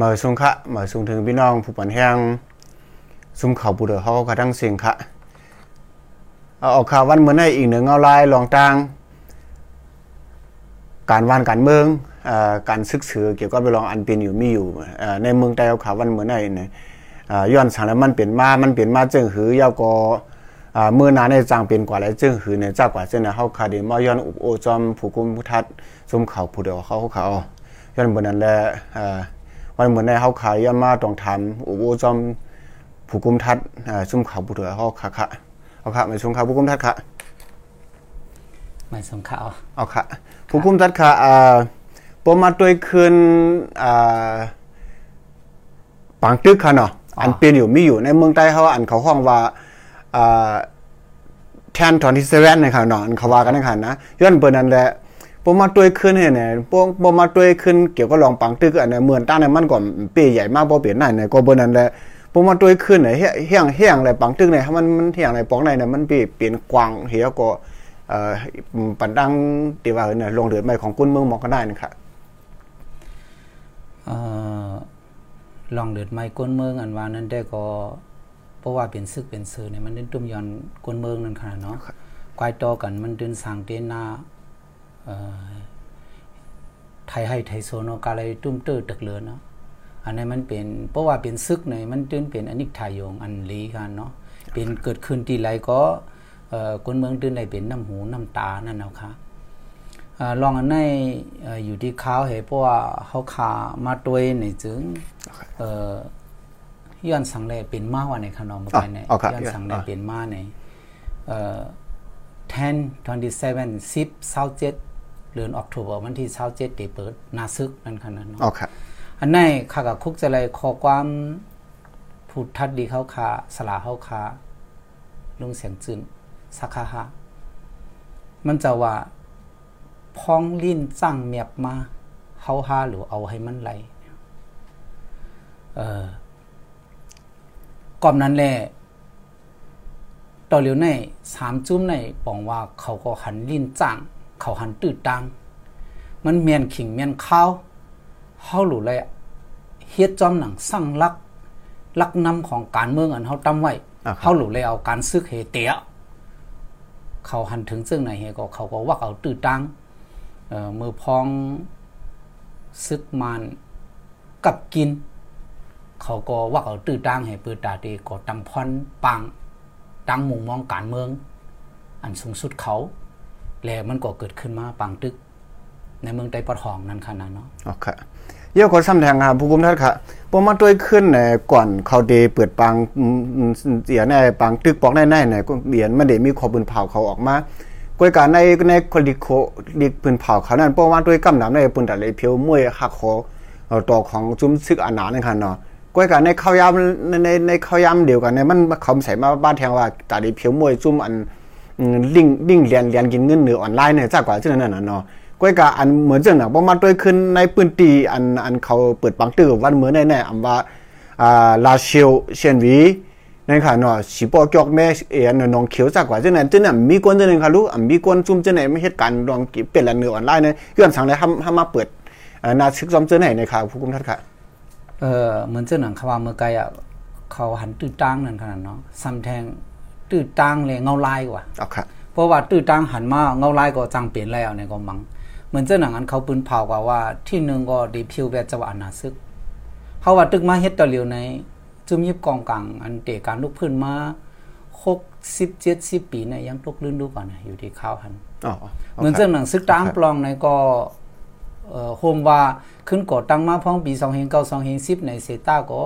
มาสุงคะมาสุงถึงพี่น้องผู้ปันแห้งซุมเขาปูเดอเขาก็ทั้งเสียงคะเอาออกข่าววันเมื่อในอีกหนึ่งเอาลายลองตางการวานการเมืองการศึกษาเกี่ยวกับไปลองอันเป็นอยู่มีอยู่ในเมืองใต้เอาข่าววันเมื่อในเนี่ยย้อนสังแล้วมันเปลี่ยนมามันเปลี่ยนมาจึงหือยาวก็เมื่อนาในจางเปลี่ยนกว่าแล้วจึงหือเนี่ยจากกว่าเจ้าเฮาคาดีมาย้อนอุโอจอมผู้กุมผู้ทัดซุมเขาผู้เดียวเขาเขาย้อนบนนั้นแหละ วันเหมือนในเฮาขายย้อนมาต้องทำอุโอจอมผู้กุมทัดซุมเขาผู้เดียวเขาค่ะค่ะเอาค่ะมาซุมเขาผู้กุมทัดค่ะมาซุมเขาเอาค่ะผู้กุมทัดค่ะปมาตัวคืนปังตึกค่ะเนาะอันเป็นอยู่มีอยู่ในเมืองใต้เขาอันเขาห้องว่าแทนทอนที่เซเว่นนะครับเนาะอันเขาว่ากันนะครับนะย้อนเปิดนั่นแหละ ปมาตัวขึ้นเนี่ยปปมาตัวขึ้นเกี่ยวกับลองปังตึกอันเนี่ยเหมือนตั้งในมันก่อนเปใหญ่มากพอเปลี่ยนไหนเนี่ยก็เปิดนั่นแหละปมาตัวขึ้นเนี่ยเฮี้ยงเฮี้ยงอะไรปังตึกเนี่ยมันมันเฮี้ยงอะไรปองไหนเนี่ยมันเปลี่ยนกว้างเฮียก็เอ่อปันดังตีว่าเนี่ยลงเดือดใหม่ของกุ้นเมืองมองก็ได้นะครับเอ่อลองเดือดไม้ก้นเมืองอันว่านั้นได้ก็เพราะว่าเป็นซึกเป็นเสือเนี่ยมันเดินตุ้มย้อนก้นเมืองนั่นขนาดเนาะกวายต่อกันมันเดินสร้างเตนาเอ่อ ไทยให้ไทยโซโนกาเลยตุ้มเตอร์ตึกเลือเนาะอันนี้มันเป็นเพราะว่าเป็นซึกเนี่ยมันตื่นเป็นอนิจทายงอันลีกันเนาะเป็นเกิดขึ้นที่ไรก็เอ่อคนเมืองตื่นได้เป็นน้ำหูน้ำตานั่นเอาค่ะลองอันในอยู่ที่เขาเหเพราะว่าเขาขามาตัวในจึงเอ่อย้อนสังแลเป็นมาว่าในขนมไปในย้อนสังแลเป็นมาในเอ่อ10 27 10 27 เดือนออกตุลาวันที่27ได้เปิดนาซึกนั่นขนาดเนาะอ๋อครับอันในข้ากับคุกจะเลยขอความพูดทัดดีเขาขาสลาเขาขาลุงเสียงจืนสักคาฮะมันจะว่าพองลิ้นจังเมียบมาเฮาหาหรือเอาให้มันไหลเออก่อนนั้นแหละต่อเหลียวในสามจุ้มในปองว่าเขาก็หันลิ้นจัง เขาหันตื้อตังมันเมียนขิงเมียนข้าวเฮาหลุเลยเฮ็ดจอมหนังสั่งลักลักนำของการเมืองอันเฮาตำไว้เฮาหลุเลยเอาการซึกเฮเตียเขาหันถึงซึ่งไหนเฮก็เขาก็ว่าเอาตื้อตังมือพองซึกมันกับกิน เขาก็ว่าเอาตื้อตังให้ปือตาดีก็ตังพรปังตั้งมุมมองการเมือง อันสูงสุดเขา แล้วมันก็เกิดขึ้นมาปังตึก ในเมืองไต้ปะทองนั่นขนาดเนาะโอเคเยอะคนซ้ำแทงครับผู้กุมทัดค่ะพอมาด้วยขึ้นในก่อนเขาเดเปิดปังเสียในปังตึกปอกแน่ๆเนี่ยก็เบียนมันเดมีขอบืนเผาเขาออกมากวยการในในคนดิโคดิปืนเผาเขานั่นเพราะว่าด้วยกำหนำในปืนแต่เลยเพียวมวยหักคอต่อของจุ้มซึกอานานั่นค่ะเนาะกวยการในข้าวยำในในในข้าวยำเดียวกันในมันเขาใส่มาบ้านแทงว่าตาดีเพียวมวยจุ้มอัน ลิงลิงเรียนเรียนกินเงินเหนือออนไลน์เนี่ยจากกว่าเช่นนั้นนะเนาะกวยกาอันเหมือนจังน่ะบ่มาด้วยขึ้นในปืนตีอันอันเขาเปิดปังตื้อวันเหมือนแน่ๆอำว่าอ่าลาเชียวเชียนวีนั่นค่ะเนาะสิปอกอกแม่เอ็นน้องเขียวจากกว่าจังนั้นจังนั้นมีคนจังนึงค่ะลูกมีคนซุ่มจังไหนไม่เฮ็ดการณ์ลองเป็นละเนื้อออนไลน์เนี่ยย้อนสั่งได้ทำทำมาเปิดนาซึกซ้อมจังไหนในข่าวผู้กุมทัดค่ะเออเหมือนจังนั้นคำว่าเมื่อไกลอะเขาหันตื้อตังนั่นขนาดเนาะซ้ำแทง ตื้อตังเลยเงาลายกว่าอ๋อค่ะเพราะว่าตื้อตังหันมาเงาลายก็จังเปลี่ยนแล้วเนี่ยก็มังเหมือนเจ้าหนังอันเขาปืนเผากว่าว่าที่หนึ่งก็ดีพิวแบบจังหวะนาซึกเขาว่าตึกมาเฮ็ดตะเหลียวในจุมยิบกองกลางอันเตะการลุกพื้นมาหกสิบเจ็ดสิบปีเนี่ยยังตกลื่นดูก่อนอยู่ที่ข้าวหันเหมือนเจ้าหนังซึกตามปลองในก็โฮมว่าขึ้นก่อตั้งมาพ้องปีสองเฮงเก้าสองเฮงสิบในเซต้าก็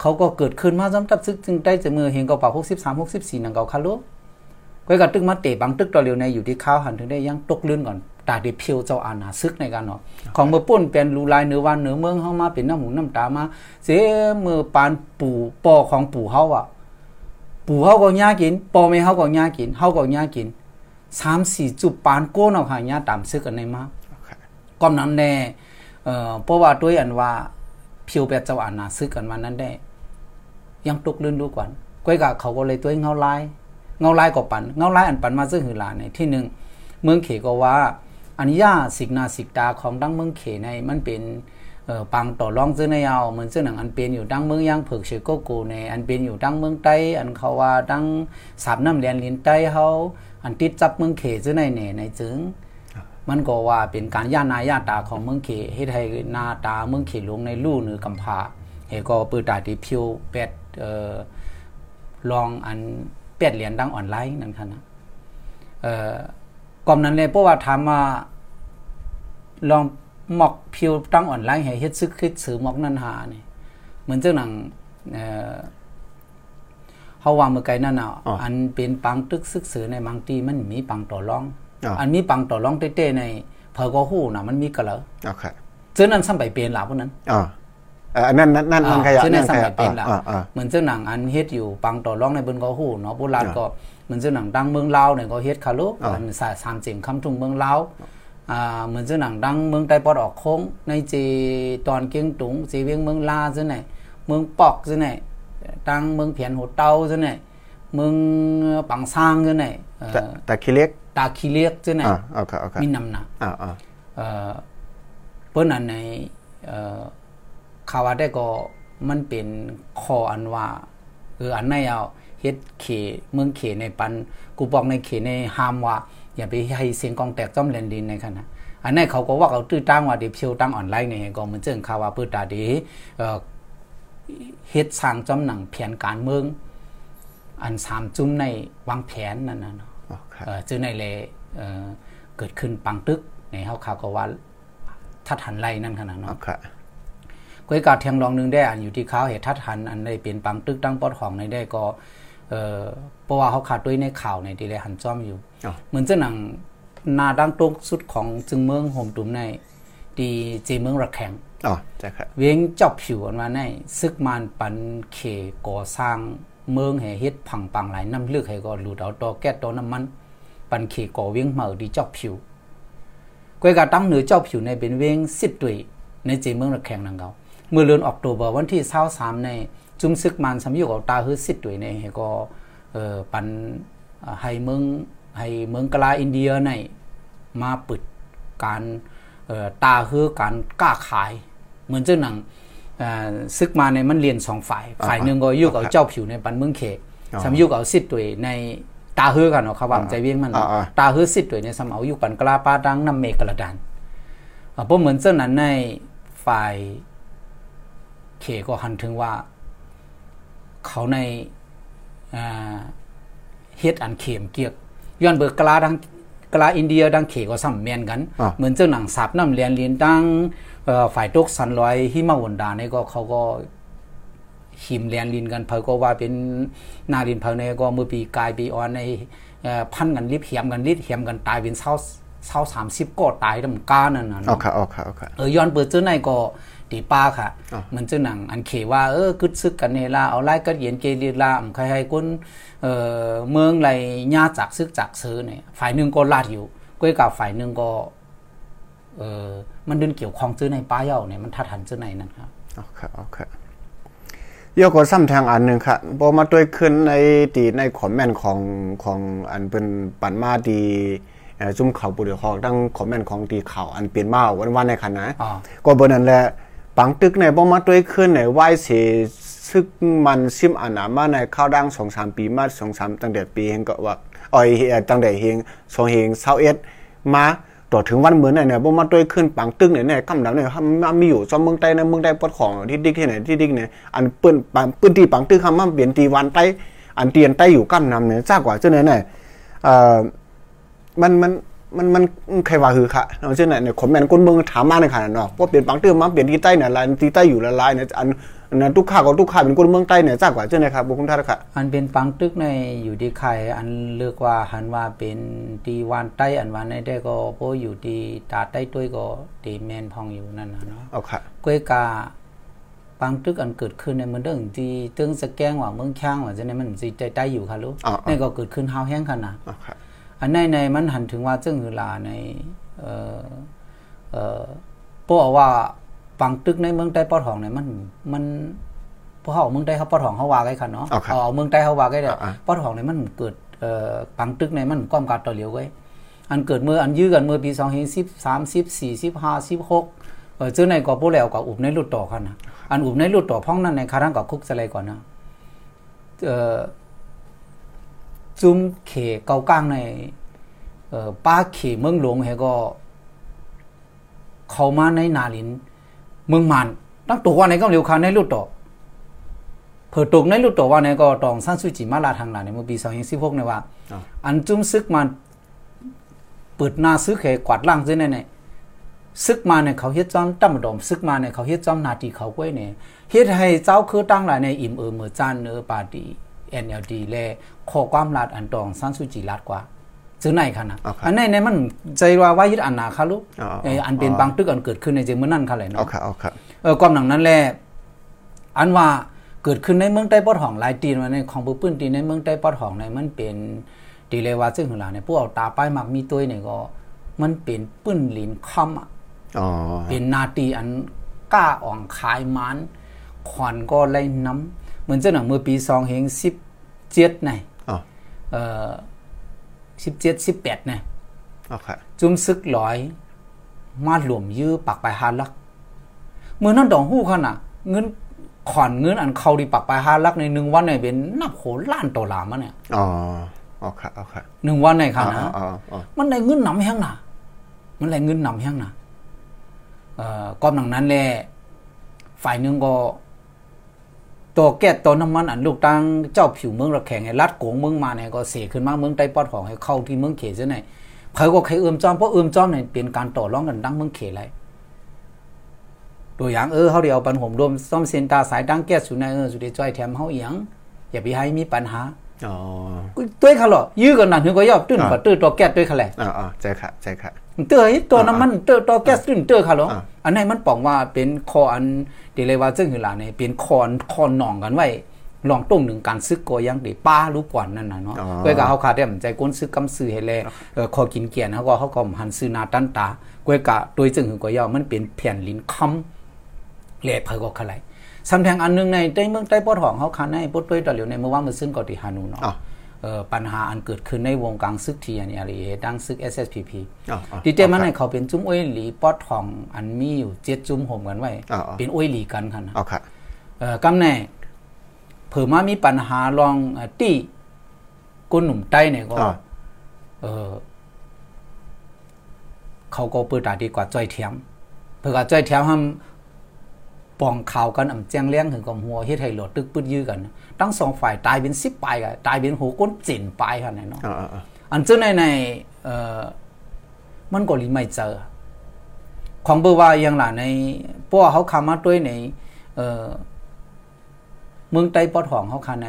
เขาก็เกิดขึ้นมาจำตับซึกจึงได้จะมือเฮงเก่าป่าหกสิบสามหกสิบสี่นังเก่าคารุก็กับตึกมาเตะบางตึกตะเหลียวในอยู่ที่ข้าวหันถึงได้ยังตกลื่นก่อนตาดิเพียวเจ้าอาณาซึกในการเนาะของเมื่อป่นเป็นรูลายเนื้อวันเนื้อเมืองเฮามาเป็นน้ำหูน้ำตามา เสียเมื่อปานปู่ปอของปู่เฮาอะ ปู่เฮาก็ย่ากินปอไม่เฮาก็ย่ากินเฮาก็ย่ากินสามสี่จุบปานโก้เอาค่ะย่าตามซึกกันในมาก่อนนั้นแน่เอ่อเพราะว่าด้วยอันว่าเพียวแบบเจ้าอาณาซึกกันวันนั้นได้ ยังตกลื่นดูก่อนก้อยกะเขาก็เลยตัวเงาลายเงาลายก็ปันเงาลายอันปันมาซึ่งหือหลาในที่หนึ่งเมืองเขก็ว่าอันยาสิกนาสิกตาของดังเมืองเขในมันเป็นปังต่อรองซื้อในเอาเหมือนซื้อหนังอันเป็นอยู่ดังเมืองย่างเผือกเชือโกกูในอันเป็นอยู่ดังเมืองใต้อันเขาว่าดังสาบน้ำเลียนลินใต้เฮาอันติดจับเมืองเขซื้อในเน่ในจึงมันก็ว่าเป็นการย่านาย่าตาของเมืองเขเฮ็ดให้หน้าตาเมืองเขหลวงในลู่หรือกำพาเฮก็ปือตาที่พิวเป็ด ลองอันเป็ดเหรียญดังออนไลน์นั่นค่ะนะเอ่อกอมนั้นเลยเพราะว่าถามมาลองหมอกพิวตั้งออนไลน์ให้เฮ็ดซึกคิดสื่อหมอกนันหานี่เหมือนเจ้าหนังเอ่อเฮาว่าเมื่อไกลนั่นน่ะอันเป็นปังตึกซึกสือในบางทีมันมีปังต่อรอง อันมีปังต่อรองเต้ๆในเพอก็ฮู้น่ะมันมีกะเหรอโอเคซึ่งนั้นซ้ำไปเป็นหลาพวกนั้นอ๋อเออ นั่นนั่นนั่นนั่นขยะซึ่งนั้นั่นนขซ้ำไปยะเป็นหลาอ่าอ่าเหมือนเจ้าหนังอันเฮ็ดอยู่ปังต่อรองในเบิ่นก็ฮู้เนาะโบราณก็เหมือนเจ้าหนังดังเมืองลาวเนี่ยก็เฮ็ดคาโลอันสาสามจิมคำทุ่งเมืองลาวอ่าเหมือนเจ้าหนังดังเมืองใต้ปอดออกโค้งในจีตอนเกียงตุงจีเวียงเมืองลาซื่อไหนเมืองปอกซื่อไหนดังเมืองเพียนหัวเตาซื่อไหนเมืองปังซางซื่อไหนเอ่อแต่แต่คิเล็กตาคีเลียกซื่อไหนอ่าโอเคโอเคมีนำหนักอ่าอ่าเอ่อเปิ้นอันในเอ่อ ข่าวว่าได้ก็มันเป็นคออันว่าเอออันในเอาเฮ็ดเขเมืองเขในปันกูบอกในเขในห้ามว่า อย่าไปให้เสียงกองแตกจ้อมแลนดินในขณะอันนี้เขาก็ว่าเขาตื้อตั้งว่าเดี๋ยวเพียวตั้งออนไลน์เนี่ยก็มันเจิงข่าวว่าเปิดตาดีเอ่อเฮ็ดสร้างจ้อมหนังแผนการเมือง อันสามจุ้มในวางแผนนั่นน่ะเนาะโอเคเอ่อจื้อในเลยเอ่อเกิดขึ้นปังตึกในเฮาข่าวก็ว่าทัดหันไล่นั่นขนาดโอเนาะเค ก้อยกาดเทียงรองหนึงได้อันอยู่ที่เขาเหตุทัดหันอันได้เป็นปังตึกตั้งปอดของในได้ก็เอ่อเพราะว่าเขาขาดด้วยในข่าวในที่ได้หันจ้อมอยู่อ๋อเหมือนเจ้าหนังนาดังตรงสุดของจึงเมืองโหมตุมในดีเจเมืองระแข็งอ๋อใช่ครับเวียงเจ้าผิวอันว่าในซึกมานปันเขก่อสร้างเมืองให้เฮ็ดผังปังหลายน้ำเลือกให้ก็หลุดเอาตอแก๊สตอน้ำมัน ปันเขก่อเวียงเหมาดีเจ้าผิวก้อยกาตั้งเหนือเจ้าผิวในเป็นเวียงสิบตุยในเจเมืองระแข็งนังเกาเมื่อเดือนออกตเบอร์วันที่23ในจุ้มซึกมานสำยุกเอาตาฮือสิบตุยในให้ก็เอ่อปันให้เมืองให้เมืองกลาอินเดียในมาปิดการเอ่อตาฮือการกล้าขาย เหมือนเจ้าหนังเอ่อซึกมาในมันเรียนสองฝ่าย ฝ่ายหนึ่งก็ยู่กับเจ้าผิวในปันเมืองเขสำยู่กับสิทธิ์ตัวในตาฮือกันเนาะครับว่าใจเวียงมันเนาะตาฮือสิทธิ์ตัวในสำเอาอยู่ปันกลาปาดังนำเมกระดานเพราะเหมือนเจ้านั้นในฝ่าย เขก็หันถึงว่า เขาในอ่าเฮ็ดอันเข็มเกียกย้อนเบิกกลาดังกลาอินเดียดังเขก็ซ้ำแม่นกันอ่าเหมือนเจ้าหนังสาบน้ำเลียนเลียนดังเอ่อฝ่ายตกสันลอยหิมาวนดาเนี่ยก็เขาก็หิมเลียนลินกันเพอก็ว่าเป็นนาลินเพอเนี่ยก็เมื่อปีกายปีออนในเอ่อพันกันลิบเหียมกันลิบเหียมกันตายเป็นเศร้า เศร้าสามสิบก็ตายดำก้านั่นน่ะโอเนาะเคโอเคโอเคเออย้อนเปิดเจ้าในก็ตีป้าค่ะอะมันเจ้าหนังอันเขว่าเออกึดซึกกันเนลาเอาไล่กัดเย็นเกลีลาอำใครให้คนเอ่อเมืองไรญาจากซึกจากซื้อเนี่ยฝ่ายหนึ่งก็ลาดอยู่ก้อยกับฝ่ายหนึ่งก็เออมันเดินเกี่ยวข้องซื้อในป้าเย่าเนี่ยมันทัดหันซื้อในนั่นครับโอเคโอเคเดี๋ยวก็ซ้ำแทงอันหนึ่งค่ะพอมาด้วยขึ้นในตีในคอมเมนต์ของของอันเป็นปันมาดี เอ่อจุ่มเขาปุริหอกตั้งคอมเมนต์ของตีเขาอันเปลี่ยนมาวันวันๆในคันนะอ๋อก็บนนั้นแหละปังตึกในบ่มาด้วยขึ้นในไหวเสซึกมันซิมอันนามาในข้าวดังสองสามปีมาสองสามตั้งแต่ปีเฮงก็ว่าอ้อยเอ่อตั้งแต่เฮงสองเฮงเศร้าเอ็ดมาต่อถึงวันเหมือนเนี่ยบ่มาด้วยขึ้นปังตึกเนี่ยเนี่ยกำลังเนี่ยมันมีอยู่ซอมเมืองใต้ในเมืองใต้ปดของที่ดิกที่ไหนที่ดิกเนี่ยอันเปิ้นปังปื้นที่ปังตึกคำมาเปลี่ยนตีวันใต้อันเตียนใต้อยู่กำนำเนี่ยจ้ากว่าเจ้าเนี่ยเนี่ยเอ่อ มันมันมันมันใครว่าคือค่ะเอาเช่นเนี่ยคอมเมนต์คนเมืองถามมาในขนาดเนาะว่าเปลี่ยนปังเติมมาเปลี่ยนที่ใต้เนี่ยลายที่ใต้อยู่ละลายเนี่ยอันอันนั้นทุกข้าก็ทุกข้าเป็นคนเมืองใต้เนี่ยจ้ากว่าเช่นนะครับบุคคลท่านค่ะอันเป็นปังตึกในอยู่ที่ใครอันเลือกว่าหันว่าเป็นตีวันใต้อันวันในได้ก็โพอยู่ที่ตาใต้ด้วยก็ตีแมนพองอยู่นั่นนะเนาะเอาค่ะก้วยกาปังตึกอันเกิดขึ้นในเมืองเดิงที่ตึงสแกงว่าเมืองข้างว่าจะในมันสิใจใต้อยู่ค่ะลูกอ๋อนี่ก็เกิดขึ้นฮาวแห้งขนาดเอาค่ะอันในในมันหันถึงว่าจึงเวลาในเอ่อเอ่อเพราะว่าปังตึกในเมืองใต้ปอทองเนี่ยมันมันเพราะเขาเอาเมืองใต้เขาปอทองเขาว่าไว้ค่ะเนาะเอาครับเอาเอาเมืองใต้เขาว่าไว้เด้ออ่าปอทองเนี่ยมันเกิดเอ่อปังตึกในมันก้อมการต่อเหลียวไว้อันเกิดเมื่ออันยื้อกันเมื่อปี2 0 1 3 14 15 16เออจื้อในก็ปูแล้วก็อุบในลุดต่อคันนะอันอุบในลุดต่อพ้องนั้นในคารังก็คุกสะเลยก่อนนะเอ่อ จุ้มเขเกากลางในเอ่อป้าเขเมืองหลวงเฮก็ เข้ามาในนาลิน เมืองมันตั้งตัวว่าในก็เร็วคาในลุดต่อเผิดตกในลุดต่อว่าในก็ตองสั้นสุจิมาลาทางหลานในเมื่อปี2016เนี่ยว่า อันจุ้มซึกมันเปิดหน้าซึกเขกวาดล่างซื่อในในซึกมาเนี่ยเขาเฮ็ดจอมตั้มดอมซึกมาเนี่ยเขาเฮ็ดจอมนาทีเขาก้วยเนี่ยเฮ็ดให้เจ้าคือตั้งหลายในอิ่มเออเมื่อจานเนื้อปาร์ตี้ NLD และขอความลาดอันตองสั้นสุจิลาดกว่าซื้อไหนคะนะอันไหนในมันใจว่าว่ายึดอันนาคะลูกอันเป็นบางตึกอันเกิดขึ้นในเจเมื่อนั่นค่ะเลยเนาะเอาค่ะเอาค่ะเออความหนังนั้นแหละอันว่าเกิดขึ้นในเมืองใต้ปอดห้องหลายตีนมาในของปื้นตีในเมืองใต้ปอดห้องในมันเป็นดีเลยว่าซึ่งหลาเนี่ยพวกเอาตาป้ายมักมีตัวเนี่ยก็ มันเป็นปื้นลินคำอะอ๋อเป็นนาตีอันกล้าอ่องขายมันขวัญก็ไล่น้ำ เหมือนเจ้าหนังเมื่อปีสองเฮงสิบเจ็ดไงอ๋อเอ่อสิบเจ็ดสิบแปดไงเอาค่ะจุ้มซึกลอย มาหลวมยื้อปักไปหาลักเมื่อนั้นดองหู้ขนาดเงินขอนเงินอันเขาดีปักไปหาลักในหนึ่งวันเนี่ยเป็นนับโหล้านต่อลามันเนี่ยอ๋อเอาค่ะเอาค่ะหนึ่งวันในค่ะอ๋อนะอ๋ออ๋อมันได้เงินนำแห้งนะมันได้เงินนำแห้งนะเอ่อก้อนหนังนั้นแหละฝ่ายหนึ่งก็ ตัวแก้ตัวน้ำมันอันลูกตังเจ้าผิวเมืองระแข่งไอ้รัดโกงเมืองมาเนี่ยก็เสียขึ้นมาเมืองใต้ปอดของให้เข้าที่เมืองเขตซะไหนใครก็ใครเอื้อมจอมเพราะเอื้อมจอมเนี่ยเป็นการต่อรองกันดังเมืองเขตไรตัวอย่างเออเขาเดียวปันผมรวมซ่อมเซนตาสายดังแก้สุดในเออสุดที่จ้อยแถมเขาเอียงอย่าไปให้มีปัญหาอ๋อตัวเขาหรอยื้อกันนั่นถึงก็ยอบตื้นก็ตื้อตัวแก้ตัวเขาแหละอ๋ออ๋อใจค่ะใจค่ะเตอไอ้ตัวน้ำมันเตอตัวแก๊สตื้นเตอค่ะเหรอ อ่าอันนี้มันบอกว่าเป็นคออันเดเลยว่าซึ่งคือหลานเนี่ยเป็นคอนคอนหนองกันไว้ลองต้งหนึ่งการซึกก็ยังได้ป้ารู้ก่อนนั่นน่ะเนาะก้อยก็เขาขาดได้มันใจก้นซึกกำซื้อให้แลเออคอกินเกียนเขาก็เขาก็หันซื้อนาตันตาก้อยกะโดยจึงคือก็ยาวมันเป็นแผ่นลิ้นคำเละเพอก็ขลายสำแทงอันหนึงในใต้เมืองใต้ปอดห้องเขาคันในปดด้วยตะเหลียวในเมื่อว่ามือซึ่งก็ที่ฮานูเนาะอ๋อเอ่อ ปัญหาอันเกิดขึ้นในวงการซึกทีอันนี้อะไรดังซึก SSPP อ๋ออ๋อดีเจมันให้เขาเป็นจุ้มอ้อยหลีปอดทองอันมีอยู่เจ็ดจุ้มห่มกันไว้อ๋ออ๋อเป็นอ้อยหลีกันค่ะนะเอาค่ะเอ่อกำแน่เผื่อมามีปัญหาลองเอ่อตี้ก้นหนุ่มใต้เนี่ยก็อ๋อเออเขาก็เปิดตาดีกว่าจ้อยเทียมเพื่อกับจ้อยเทียมทำ ปองข่าวกันอ่ำแจ้งเลี้ยงถึงกับหัวเฮ็ดให้โหลดตึกปืดยื้อกัน ทั้งสองฝ่ายตายเป็นสิบปลายกันตายเป็นหัวก้นจิ่นปลายค่ะเนาะอ๋ออ๋ออ๋ออันเจ้าในในเอ่อมันก็ลีไม่เจอ ของเบอร์ว่าอย่างหล่ะในพวกเขาคามาด้วยในเอ่อเมืองใต้ปอดห้องเขาคาใน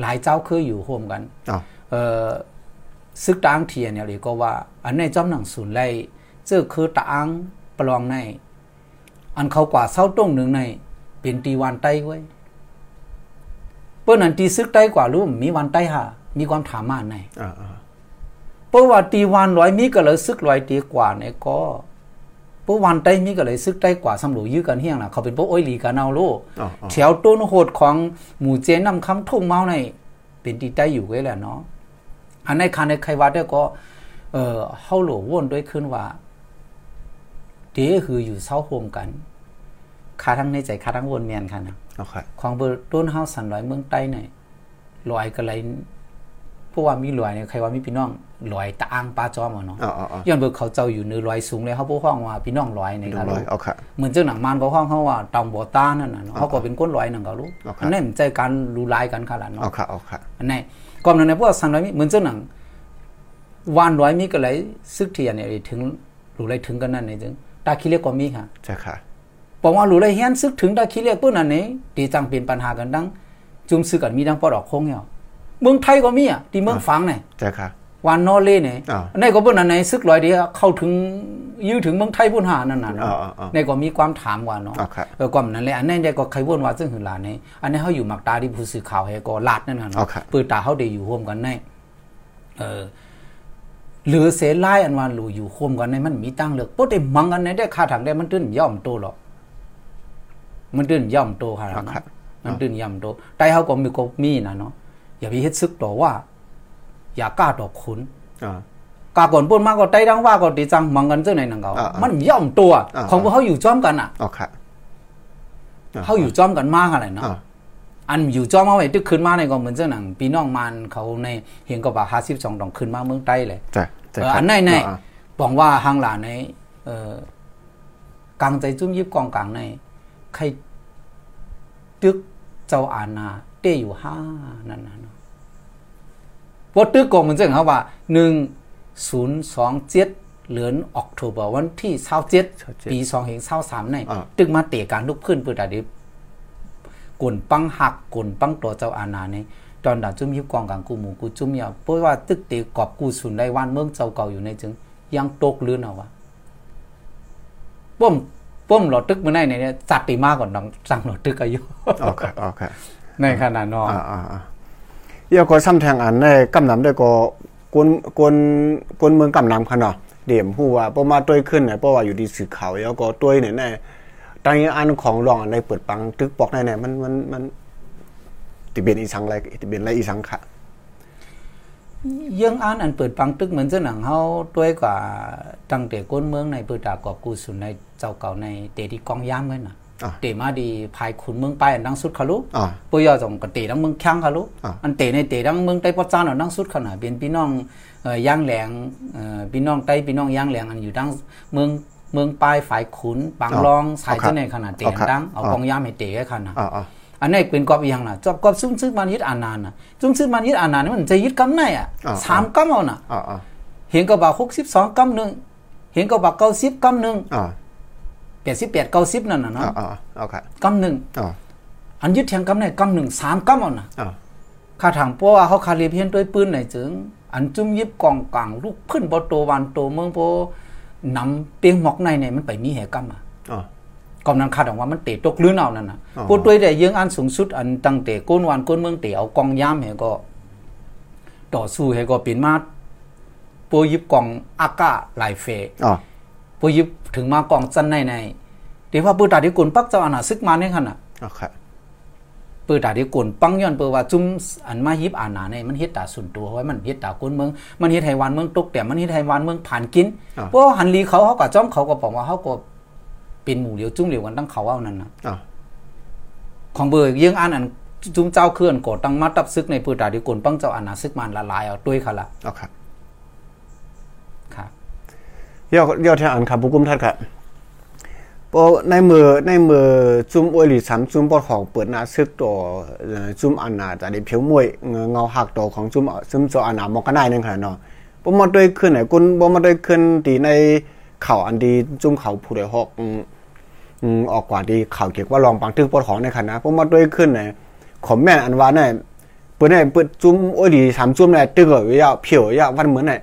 หลายเจ้าเคยอยู่ร่วมกันอ๋อเอ่อซึกตางเทียนเนี่ยเลยก็ว่า อันในจอมหนังศูนย์ไล่เจ้าคือตางปลองใน อันเขากว่าเศร้าต้งหนึ่งใน เป็นตีวันใต้ไว้เปิ้นอันตีซึกใต้กว่ารู้มีวันใต้หามีความถามมาในอ๋ออ๋อเพราะว่าตีวันร้อยมีก็เลยซึกร้อยตีกว่าเนี่ยก็เพราะวันใต้มีก็เลยซึกใต้กว่าสำหรับยื้อกันเฮียงน่ะเขาเป็นพวกโอ้อยหลีกันเอาโลอ๋ออ๋อแถวต้นโหดของหมู่เจนำคำทุ่งเมาใน เป็นตีใต้อยู่ไว้แหละเนาะอันในคันในใครว่าได้ก็ เออเฮาโหลวนด้วยขึ้นว่า เดคืออยู่เศร้าโฮมกันคาทั้งในใจคาทั้งวนเมียนค่ะนะเอาค่ะของเบอร์ต้นเฮาสันร้อยเมืองใต้เนี่ยลอยกันไรเพราะว่ามีลอยเนี่ยใครว่ามีพี่น้องลอยตะอ้างปลาจอมอะเนาะอ๋ออ๋ออ๋อย้อนเบอร์เขาเจ้าอยู่เนื้อลอยสูงเลยเขาพูดห้องว่าพี่น้องลอยในหนึ่ครังร้อยเอาค่ะเหมือนเจ้าหนังมันก็ห้องเขาว่าตองบัวตานั่นน่ะเนาะเขาก็เป็นก้นลอยนั่นก็รู้อ๋อครับอันนี้มันใจการรู้ลายกันขนาดเอาเนาะค่ะเอาค่ะอันนี้ก่อนหนั้นในพวกสันร้อยมีเหมือนเจ้าหนังวานร้อยมีก็เลยซึกเทียนเนี่ยถึงรู้เลยถึงกันนั่นเนี่ยจึง ตาคิเรียกก็มีค่ะใช่ค่ะบอกว่ารู้เลยเฮียนซึกถึงตาคิเรียกปื้นอันนี้ดีจังเป็นปัญหากันดังจุ่มซึกกันมีดังปอดออกโค้งเนี่ยเมืองไทยก็มีอะที่เมืองฝังเนี่ยใช่ค่ะวานนอเล่เนี่ยอ่าในก็เปิ้นอันไหนซึกลอยเดียวเข้าถึงยื้อถึงเมืองไทยพุ่นหานั่นน่ะเนาะอ่าอ่าอ่าในก็มีความถามว่าเนาะอ่าครับเออความนั้นแหละอันนั้นได้ก็ใครว่นว่าซึ่งหือหลานนี่อันนี้เฮาอยู่มักตาที่ผู้สื่อข่าวให้ก็ลาดนั่นน่ะอ่าเนาะครับเปิดตาเฮาได้อยู่ร่วมกันในเออ หรือเสลายอันว่าหลูอยู่ร่วมกันในมันมีตั้งเลือกบ่ได้มังกันในได้ค่าทางได้มันตื้นย่อมโตหรอกมันตื้นย่อมโตค่ะอ่าครับมันตื้นย่อมโตแต่เฮาก็มีก็มีนะเนาะอย่าไปเฮ็ดซึกต่อว่า อย่ากล้าต่อขุนอ๋อกาก่อนปุ่นมากก็ไต้ดังว่าก็ดีจังมังกันเจ้าไหนนังเขาอ่าๆมันย่อมตัวอ่าๆของพวกเขาอยู่จ้อมกันอะอ๋อค่ะเขาอยู่จ้อมกันมากอะไรเนาะ อ่าอันอยู่จ้อมเอาไว้ตึกขึ้นมาในก็เหมือนเจ้าหนังพี่น้องมันเขาในเห็นก็ว่าห้าสิบสองดองขึ้นมาเมืองใต้เลยจ้ะจ้ะเออครับอันไหนไหนอ่าบอกว่าหางหลานในเอ่อกลางใจจุ้มยิบกองกลางในใครตึกเจ้าอาณาเต้อยู่ห้านั่นนะเนาะพอตึกกองมันจะเขาว่าหนึ่งศูนย์สองเจ็ดเหลือนออกโทเบอร์วันที่เศร้าเจ็ดปีสองเห็นเศร้าสามในอ่าตึกมาเตะการลุกขึ้นเพื่อแต่ดิ กุนปังหักกุนปังตัวเจ้าอาณาในตอนดาจุ้มยิบกองกลางกูหมูกูจุ้มยาวเพราะว่าตึกเตะกอบกูสุนได้วันเมืองเจ้าเก่าอยู่ในจึงยังตกลื่นเอาวะป้มป้มหลอดตึกมื่อไหนเนี่ยจัดตีมากกว่าน้องสั่งหลอดตึกอายุอ๋อค่ะอ๋อค่ะในขนาดนอนอ่าอ่าอ่าเดี๋ยวก็ซ้ำแทงอันในกำนำได้ก็กวนกวนกวนเมืองกำนำค่ะเนาะเดี๋ยวผู้ว่าบ่มาต้วยขึ้นเนี่ยเพราะว่าอยู่ดีสื่อข่าวแล้วก็ต้วยเนี่ยแน่ ตั้งอันของรองอันในเปิดปังตึกปอกในเนี่ยมันมันมันติเบียนอีสังอะไรติเบียนอะไรอีสังค่ะยังอ่านอันเปิดปังตึกเหมือนเจ้าหนังเฮาด้วยกว่าตั้งแต่ก้นเมืองในเปิดดากอบกูสุนในเจ้าเก่าในเตที่กองย่ามไว้น่ะอะเตมาดีภายขุนเมืองไปอันดังสุดเขารู้อ่าปุยอจงก็เตดังเมืองข้างเขารู้อะอันเตในเตดังเมืองใต้ปอจานอันดังสุดขนาดเป็นพี่น้องเอ่อย่างแหลงเอ่อพี่น้องใต้พี่น้องย่างแหลงอันอยู่ดังเมือง เมืองปลายฝ่ายขุนปางรองสายเจ้าในขนาดเตอันดังเอากองย่ามให้เตให้ขนาดอ่าอ่าอันนี้เป็นกอบอีหยังน่ะจอบกอบซุ่มซึกมันยึดอานานน่ะซุ่มซึกมันยึดอานานนี่มันจะยึดกำไหนอะอ่าสามกำเอาน่ะอ่าอ่าเห็นก็บ่าหกสิบสองกำหนึ่งเห็นก็บ่าเก้าสิบกำหนึ่งอ่าแปดสิบแปดเก้าสิบนั่นน่ะอ่าเนาะอ่าเอาค่ะกำหนึ่งอ่าอันยึดแทงกำไหนกำหนึ่งสามกำเอาน่ะอ่าข้าถางเพราะว่าเขาคาเรียเพียนด้วยปืนไหนจึง อันจุ่มยิบกองกลางลูกขึ้นบ่โตวันโตเมืองโพ นำเปียงหมอกในเนี่ยมันไปมีแหกำอะอ่ากำนั้นคาดว่ามันเตะตกลื่นเอานั่นน่ะอ๋อพูดด้วยแต่ยังอันสูงสุดอันตั้งแต่ก้นวันก้นเมืองเตะเอากองย่ามเหก็ ต่อสู้เหก็เป็นมาโปรยิบกองอากาหลายเฟอ่าโปรยิบถึงมากองจันในในเดี๋ยวว่าปืนตาที่กุนปักเจ้าอาณาซึกมาในขณะอ่าค่ะ ปืนตาที่กุนปังย้อนเปือว่าจุ่มอันมายิบอาณาในมันเฮ็ดตาส่วนตัวไว้มันเฮ็ดตากุนเมืองมันเฮ็ดให้วันเมืองตกแต่มันเฮ็ดให้วันเมืองผ่านกินอ่าเพราะว่าหันลีเขาเขาก็จ้อมเขาก็บอกว่าเขาก็เป็นหมู่เดียวจุ่มเดียวกันตั้งเขาเอานั่นนะอ่าของเบอร์เยี่ยงอันอันจุ่มเจ้าเคลื่อนกดตั้งมาตับซึกในปืนตาที่กุนปังเจ้าอาณาซึกมันละลายเอาด้วยค่ะละเอาค่ะครับเดี๋ยวเดี๋ยวทางอันครับผู้กุมท่านครับ พอในมือในมือจุ่มอวยหลีสามจุ่มปอดของเปิดหน้าซึกตัวจุ่มอันนาจะได้เพียวมวยเงาหักตัวของจุ่มจุ่มโซอันนามอกกันได้นึงค่ะเนาะบ่มาด้วยขึ้นไหนกุนบ่มาด้วยขึ้นตีในเข่าอันดีจุ่มเข่าผู้ใดฮอกออกกว่าดีเข่าเกี่ยวว่าลองปังตึกปอดของในค่ะนะบ่มาด้วยขึ้นไหนขอมแม่นอันว่าเนี่ยเปิดเนี่ยเปิดจุ่มอวยหลีสามจุ่มเนี่ยตึกเอาไว้ยาวเพียวยาววันเหมือนไหน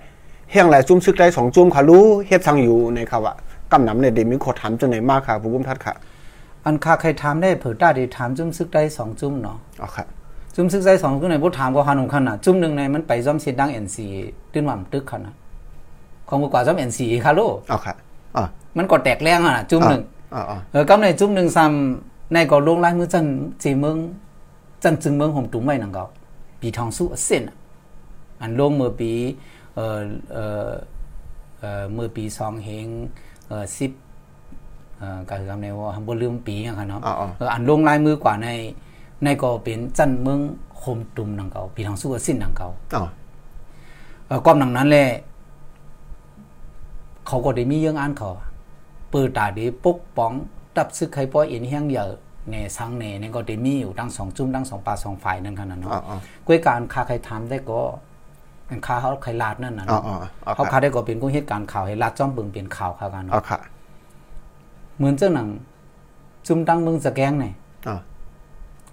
เฮียงหลายจุ้มซึกได้สองจุ้มค่ะรู้เฮ็ดสังอยู่ในครับว่า กำนำในเดมีขอถามจังไหนมากค่ะผู้บุ้มทัดค่ะ อันคาใครถามได้เผื่อตาดีถามจุ้มซึกได้สองจุ้มเนาะอ๋อค่ะจุ้มซึกได้สองจุ้มในบ่ถามก็หันของขนาดจุ้มหนึ่งในมันไปซ้อมเสียงดัง NC ตื้นว่ามันตึกขนาดของกว่าซ้อม NC ค่ะลูกอ๋อค่ะอ๋อมันก็แตกแรงอะจุ้มหนึ่งอ๋ออ๋อเออกำในจุ้มหนึ่งซ้ำในก็ลงลายมือจันจีเมืองจันจึงเมืองห่มตุ้มไว้นังก็ปีทองสู้เส้นอะอันลงเมื่อปีเอ่อเอ่อเอ่อเมื่อปีสองเฮงเอ่อ สิบเอ่อก็คือกำในว่าบ่ลืมปีอย่างค่ะเนาะอ๋ออ๋อเอออันลงลายมือกว่าในในก็เป็นจันเมืองโคมตุมนังเกาปีทางสู้กับสิ้นนังเกาอ๋อเออก้อมนังนั้นแหละเขาก็ได้มีเรื่องอ่านเขาเปิดตาดีปกป้องตับซึกใครป้อยเอ็นเฮียงเยอะในสังเนในก็ได้มีอยู่ทั้งสองจุ่มทั้งสองปลาสองฝ่ายนั่นขนาดเนาะอ๋ออ๋อก้วยการคาใครทำได้ก็ อันคาเขาใครลาดนั่นน่ะอ๋อเนาะอ๋ออ๋อเขาค่ะคาได้ก็เป็นกู้เหตุการณ์ข่าวให้ลาดจ้อมเบิ่งเป็นข่าวข่าวกันอ๋อเนาะค่ะเหมือนเจ้าหนังจุ่มตั้งเมืองสะแกงเนี่ยอ๋อ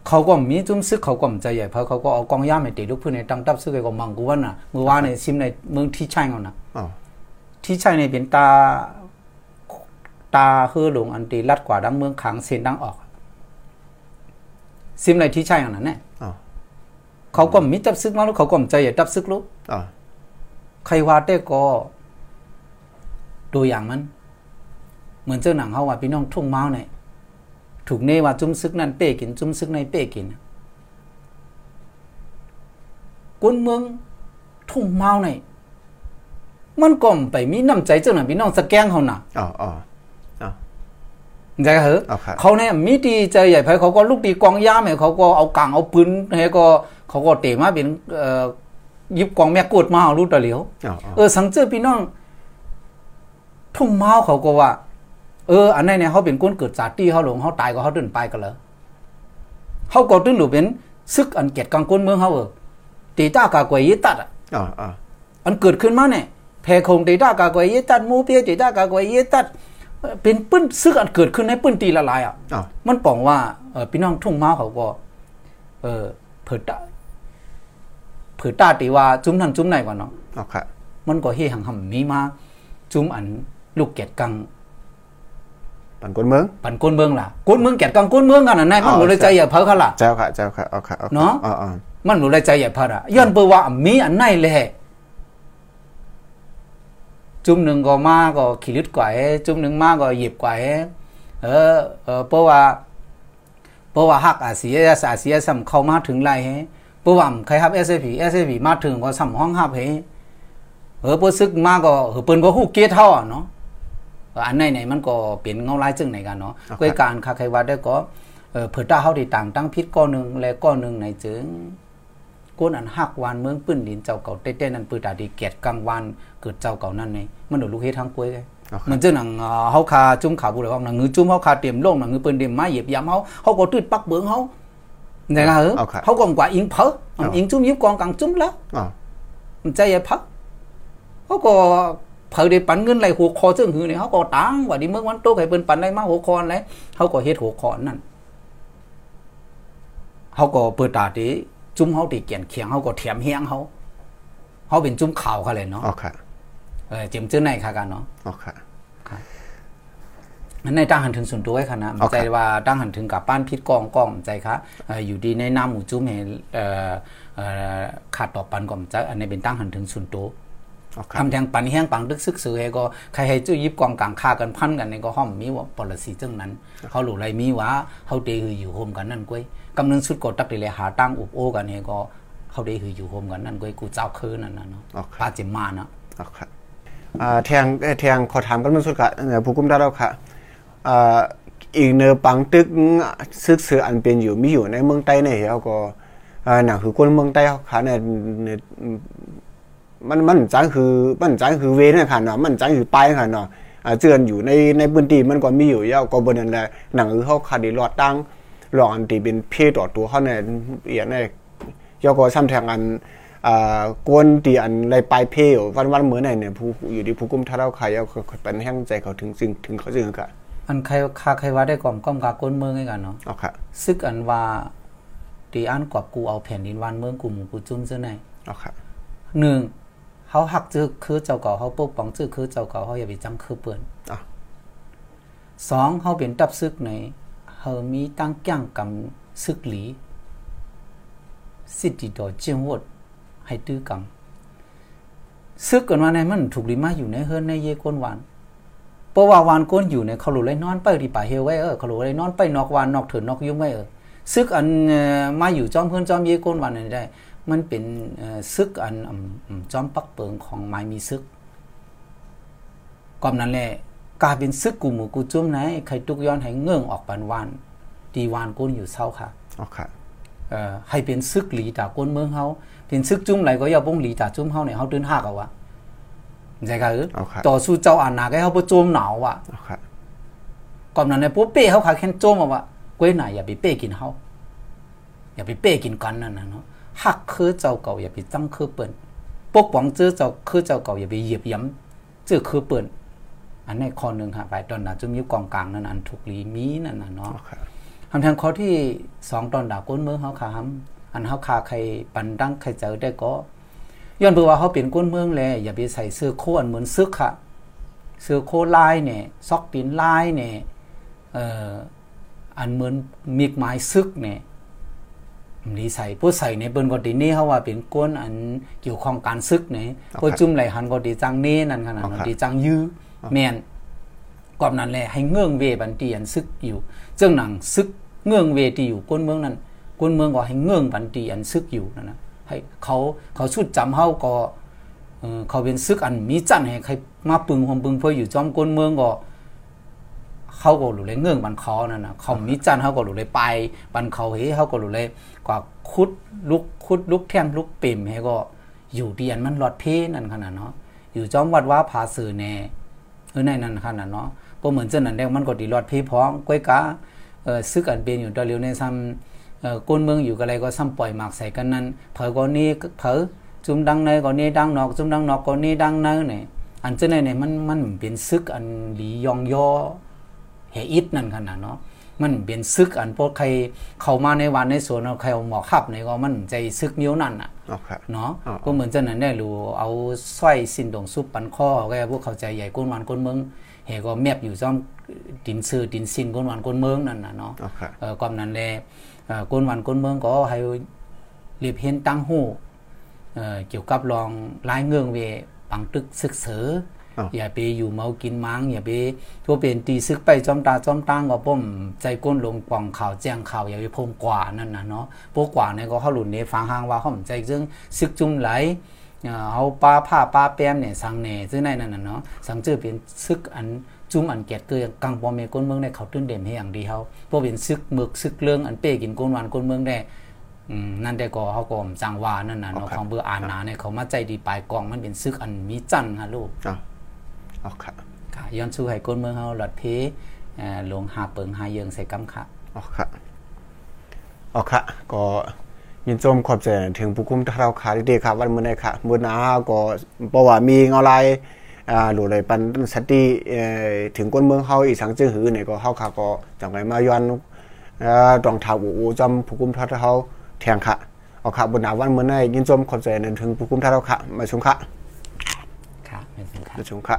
เขาก็มีจุ้มซึกเขาก็มใจใหญ่เพราะเขาก็เอากองย่ามไปตีลูกพื้นในตั้งตับซึกไอ้ก็มังกูวันน่ะมือว่าในซิมในเมืองที่ใช่เอาน่ะอ๋อที่ใช่ในเป็นตาตาคือหลงอันตีลัดกว่าดังเมืองขังเซนดังออก ซิมในที่ใช่เอาน่ะเนี่ยอ๋อ เขาก็มีตับซึกมาลูกเขาก็มใจใหญ่ตับซึกลูกอ๋อใครว่าได้ก็ตัวอย่างมัน เหมือนเจ้าหนังเขาว่าพี่น้องทุ่งเมาเนี่ยถูกเนว่าจุ้มซึกนั่นเป้กิน จุ้มซึกในเป้กินกวนเมืองทุ่งเมาเนี่ยมันก็ไปมีน้ำใจจังนั้นพี่น้องสแกงเขาน่ะอ๋ออ๋ออ๋อ ใจเหรอเอาครับเขาเนี่ยมีดีใจใหญ่ไผเขาก็ลูกดีกองยามให้เขาก็เอากางเอาปืนให้ก็เขาก็เตะมาเป็นเอ่อยิบกองแม่กดมาเอาลูกตะเหลียวอ๋ออ๋อเออสังเจอพี่น้องทุ่งเมาเขาก็ว่า เออ อันนั้นเนี่ยเขาเป็นก้นเกิดจากที่เขาหลงเขาตายก็เขาตื่นไปกันเลยเขาก็ตื่นหรือเป็นซึกอันเกียรติกลางก้นเมืองเขาเออตีตากากวยยิตัดอะอ๋ออ๋ออันเกิดขึ้นมาเนี่ยแพรคงตีตากากวยยิตัดหมูเปียตีตากากวยยิตัด เอ่อเป็นปื้นซึกอันเกิดขึ้นในปื้นตีละลายอะอ๋อมันปองว่าเออพี่น้องทุ่งเมาเขาก็ เออเผิดตาเผิดตาตีว่าจุ้มนั่นจุ้มไหนวะเนาะอ๋อค่ะมันก็เฮหังหำมีมาจุ้มอันลูกเกียรติกังปันกวนเมืองปันก้นเมืองล่ะก้นเมืองเกียรติกังก้นเมืองกันน่ะนายมันอ๋อรู้เลยใจอย่าเพ้อเขาล่ะเจ้าค่ะเจ้าค่ะอ๋อค่ะอ๋อค่เนาะอ๋ออ๋อมันรู้เลยใจอย่าเพ้ออะย้อนเปอว่ามีอันไหนแหละ จุ้มหนึ่งก็มาก็ขี้ลึดกว่าเอ้จุ้มหนึ่งมาก็หยิบกว่าเอ้เออเออเพราะว่าเพราะว่าฮักอาเซียอาเซียสัมเข้ามาถึงไรเฮ้เพราะว่าใครฮับ SAP SAP มาถึงก็สัมห้องฮับเฮ้เออเปิ้ซึกมาก็เออเปิ้นก็ฮู้เกียรติเฮาอะเนาะอันไหนไหนมันก็เป็นเงาลายจึงไหนกันเนาะครับกวยการคาไขวัดได้ก็เอ่อเผื่อตาเฮาที่ต่างตั้งพิษก้อนหนึงและก้อนหนึงในจึง ก้นอันหักวานเมืองปื้นดินเจ้าเก่าเต้ๆนั่นปื้อตาดีเกียรติกลางวานเกิดเจ้าเก่านั่นไงมันโดนลูกเฮ็ดทางกล้วยไงอ๋อค่ะมันจึงหนังเอ่อเฮาคาจุ้มขาบุเลยว่าหนังงือจุ้มเฮาคาเตรียมลงหนังงือปืนเตรียมไม้เหยียบยามเฮาเฮาก็ตืดปักเบิงเฮาไหนล่ะเหรอเอาครับเฮาก็กว่าอิงเผอเอาอิงจุ้มยิบกองกลางจุ้มแล้วอ๋อมันใจอย่าพักเขาก็เผยได้ปันเงินไหลหัวคอซึ่งหือเนี่ยเขาก็ตังว่าดิเมื่อวันโตให้เปิ้นปันได้มาหัวคอไหนเขาก็เฮ็ดหัวคอนั่นเขาก็เปิดตาติ จุ้มเขาติเกียนเขียงเขาก็เถียมเฮียงเขาเขาเป็นจุ้มข่าวเขาเลยเนาะอ๋อค่ะเออเจิมจื้อในค่ะกันเนาะอ๋อค่ะนั่นในตั้งหันถึงส่วนตัวไว้ค่ะนะโอเคใจว่าตั้งหันถึงกับป้านพิษกองกองใจคะเอ่ออยู่ดีในน้ำหมู่จุ้มเห็นเอ่อเอ่อขาดต่อปันก่อมใจอันนี้เป็นตั้งหันถึงส่วนตัวอ๋อค่ะ ทำแทงปันแห้งปังดึกซึกสือให้ก็ใครให้จุ้ยยิบกองกลางฆ่ากันพันกันนี่ก็ห้อมมีว่าปรสีจังนั้นเขาหลู่ไรมีว่าเขาเดหืออยู่โฮมกันนั่นก้วยกำนึงสุดก็ตักเดเลยหาตั้งอุบโอกันนี่ก็เขาเดหืออยู่โฮมกันนั่นก้วยกูเจ้าคืนนั่นนะเนาะโอเคปาจิมมานะอ๋อค่ะอ่าแทงเอ่อแทงขอถามกันมันสุดค่ะเอ่อผู้กุมได้แล้วค่ะอ่าอีกเนอปังตึกซึกเสืออันเป็นอยู่มีอยู่ในเมืองใต้เนี่ยเขาก็อ่าหนังคือคนเมืองใต้เขาค่ะเนี่ยเนี่ย มันมันจังคือมันจังคือเวเนี่ยค่ะเนาะมันจังคือปลายค่ะเนาะอ่าเจือนอยู่ในในพื้นที่มันก็มีอยู่ยาวก็บนนั้นแหละหนังคือเขาคาดีรอดตั้งหลอกอันที่เป็นเพศต่อตัวเขาเนี่ยเอียเนี่ยยาวก็ซ้ำแทงอันอ่ากวนตีอันไรปลายเพลวันวันเหมือนไหนเนี่ยผู้อยู่ที่ผู้กุมท่าเราใครเอาเขาเป็นแห้งใจเขาถึงซึ่งถึงเขาจึงกะอันใครคาใครว่าได้กล่อมก้อมกาก้นเมืองให้กันเนาะเอาค่ะซึกอันว่าตีอันกอบกูเอาแผ่นดินวันเมืองกูหมู่กูจุ้มเสื้อในเอาค่ะหนึ่ง เขาหักจื้อคือเจ้าเก่าเขาปกป้องจื้อคือเจ้าเก่าเขาอย่าไปจำคือเปื่อนอะสองเขาเป็นตับซึกในเขามีตั้งก้างกำซึกหลีสิทธิต่อเจียงวดให้ตื้อกำซึกกันว่าในมันถูกลิมาอยู่ในเฮือนในเยก้นหวานเพราะว่าวานก้นอยู่ในเขาหลุเลยนอนไปที่ป่าเฮวไว้เออเขาหลุเลยนอนไปนอกวานนอกเถินนอกยุ่งไว้เออซึกอันเอ่อมาอยู่จอมเพื่อนจอมเยก้นหวานนี่ได้ มันเป็นเอ่อซึกอันอืมอืมจอมปักเปิงของไม้มีซึกก่อนนั้นแหละกลายเป็นซึกกูหมูกูจุ้มไหนใครตุกย้อนให้เงื่องออกปันวานตีวานก้นอยู่เศร้าค่ะเอาค่ะเอ่อให้เป็นซึกหลีตาก้นเมืองเฮาเป็นซึกจุ้มไหลก็อย่าบ้งหลีตาจุ้มเฮาเนี่ยเฮาตื่นหากเอาวะใจค่ะเออเอาค่ะต่อสู้เจ้าอานาก็เฮาบ่โจมหนาวว่ะเอาค่ะก่อนนั้นเนี่ยปุ๊บเป้เฮาขาแค่โจมเอาว่ะกล้วยหน่ายอย่าไปเป้กินเฮาอย่าไปเป้กินกันนั่นน่ะเนาะ ฮักคือเจ้าเก่าอย่าไปจังคือเปิ้นปกป้องเจ้าเจ้าคือเจ้าเก่าอย่าไปเหยียบย้ำเจ้าคือเปิ้นอันนี้ข้อหนึงค่ะไปตอนน่ะจุ้มอยู่กองกลางนั่นอันถูกหลีมีนั่นน่ะเนาะเอาค่ะคำทางข้อที่สองตอนดาวก้นเมืองเขาขาหำอันเขาขาใครปันดังใครเจอได้ก็ย้อนเพื่อว่าเขาเป็นก้นเมืองเลยอย่าไปใส่เสื้อโค้อันเหมือนซึกค่ะเสื้อโค้ลายเนี่ยซอกตีนลายเนี่ยเอ่ออันเหมือนมีกไม้ซึกเนี่ย มีใส่ผู้ใส่ในเปิ้นก็ดีนี่เขาว่าเป็นก้นอันเกี่ยวข้องการซึกเนี่ยผู้จุ่มไหลหันก็ดีจังเน่นั่นขนาดนั้นดีจังยื้อแม่นกอบนั้นแหละให้เงื่องเวบันตีอันซึกอยู่เจ้าหนังซึกเงื่องเวที่อยู่ก้นเมืองนั้นก้นเมืองก็ให้เงื่องบันตีอันซึกอยู่นั่นนะให้เขาเขาชุดจำเฮาก็เออเขาเป็นซึกอันมีจันให้ใครมาปึงหอมปึงเพื่ออยู่จอมก้นเมืองก็ เขาก็รู้เลยเงื่องบันเขานั่นนะเขามีจันเขาก็รู้เลยไปบันเขาเฮ้เขาก็รู้เลยกว่าคุดลุกคุดลุกแท่งลุกปิ่มให้ก็อยู่เดียนมันหลอดเพนั่นขนาดเนาะอยู่จอมวัดว่าผาสื่อแน่เออในนั้นขนาดเนาะพอเหมือนเจ้านั่นแดงมันก็ดีหลอดเพพ้องก้อยกาเออซึกอันเป็นอยู่ตะเลียวในซ้ำเออก้นเมืองอยู่กับอะไรก็ซ้ำปล่อยหมากใส่กันนั้นเผอก็นี้เผอจุ่มดังในก็นี้ดังนอกจุ่มดังนอกก็นี้ดังในเนี่ยอันเจ้าในเนี่ยมันมันเป็นซึกอันหลียองย่อ เฮอิดนั่นขนาดเนาะมันเป็นซึกอันพวกใครเข้ามาในวันในสวนเอาใครเอาหมอขับในก็มันใจซึกนิ้วนั่นอะอ๋อค่ะเนาะอ๋อก็เหมือนจะนั้นได้รู้เอาสร้อยสินดงซุปปันข้อก็พวกเข้าใจใหญ่ก้นวันก้นเมืองเฮก็แมบอยู่ซ่อมดินซื้อดินสินก้นวันก้นเมืองนั่นน่ะเนาะอ๋อค่ะเออความนั้นแลเอ่อก้นวันก้นเมืองก็ให้เรียบเห็นตั้งหูเอ่อเกี่ยวกับรองรายเงื่องเวปังตึกศึกเสือ อ๋ออย่าไปอยู่เมากินมังอย่าไปทั่วเป็นตีซึกไปจอมตาจอมตังก็ป้มใจก้นลงกล่องข่าวแจ้งข่าวอย่าไปพงกว่านั่นน่ะเนาะพวกกว่าเนี่ยก็เขาหลุนในฟังหางว่าเขาใจซึ่งซึกจุ่มไหลเอ่อเฮาป้าผ้าป้าแป้มเนี่ยสังเน่ซึ่งในนั่นน่ะเนาะสังเจอเป็นซึกอันจุ่มอันเกียดเกยกังปอมเมก้นเมืองได้เขาตื้นเด่มให้อย่างดีเฮาพวกเป็นซึกหมึกซึกเรื่องอันเป้กินก้นวันก้นเมืองได้อืมนั่นแต่ก็เขาก็จังว่านั่นน่ะเนาะอ๋อครับของเบอร์อ่านหนาเนี่ยเขามาใจดีปลายกองมันเป็นซึกอันมีจันทร์ฮะลูก อ๋ออ๋อค่ะค่ะย้อนสู่ให้ก้นเมืองเฮาหลอดเพเอ่อหลวงหาเปิงหาเยิงใส่กำค่ะอ๋อค่ะอ๋อค่ะ ก็ยินชมขอบใจถึงผู้คุมท่าเราขาดีๆครับวันมื้อนี้ค่ะมื้อหน้าก็เพราะว่ามีเงาลายอ่าหรือเลยปันสติเอ่อถึงก้นเมืองเฮาอีสังจื้อหือเนี่ยก็เฮาค่ะก็จังไงมาย้อนเอ่อตองถาอูจำผู้คุมท่าเฮาแทงค่ะเอาค่ะบนหน้าวันมื้อนี้ยินชมขอบใจถึงผู้คุมท่าเราค่ะ มาชมค่ะ ค่ะเป็นสินค้ามาชมค่ะ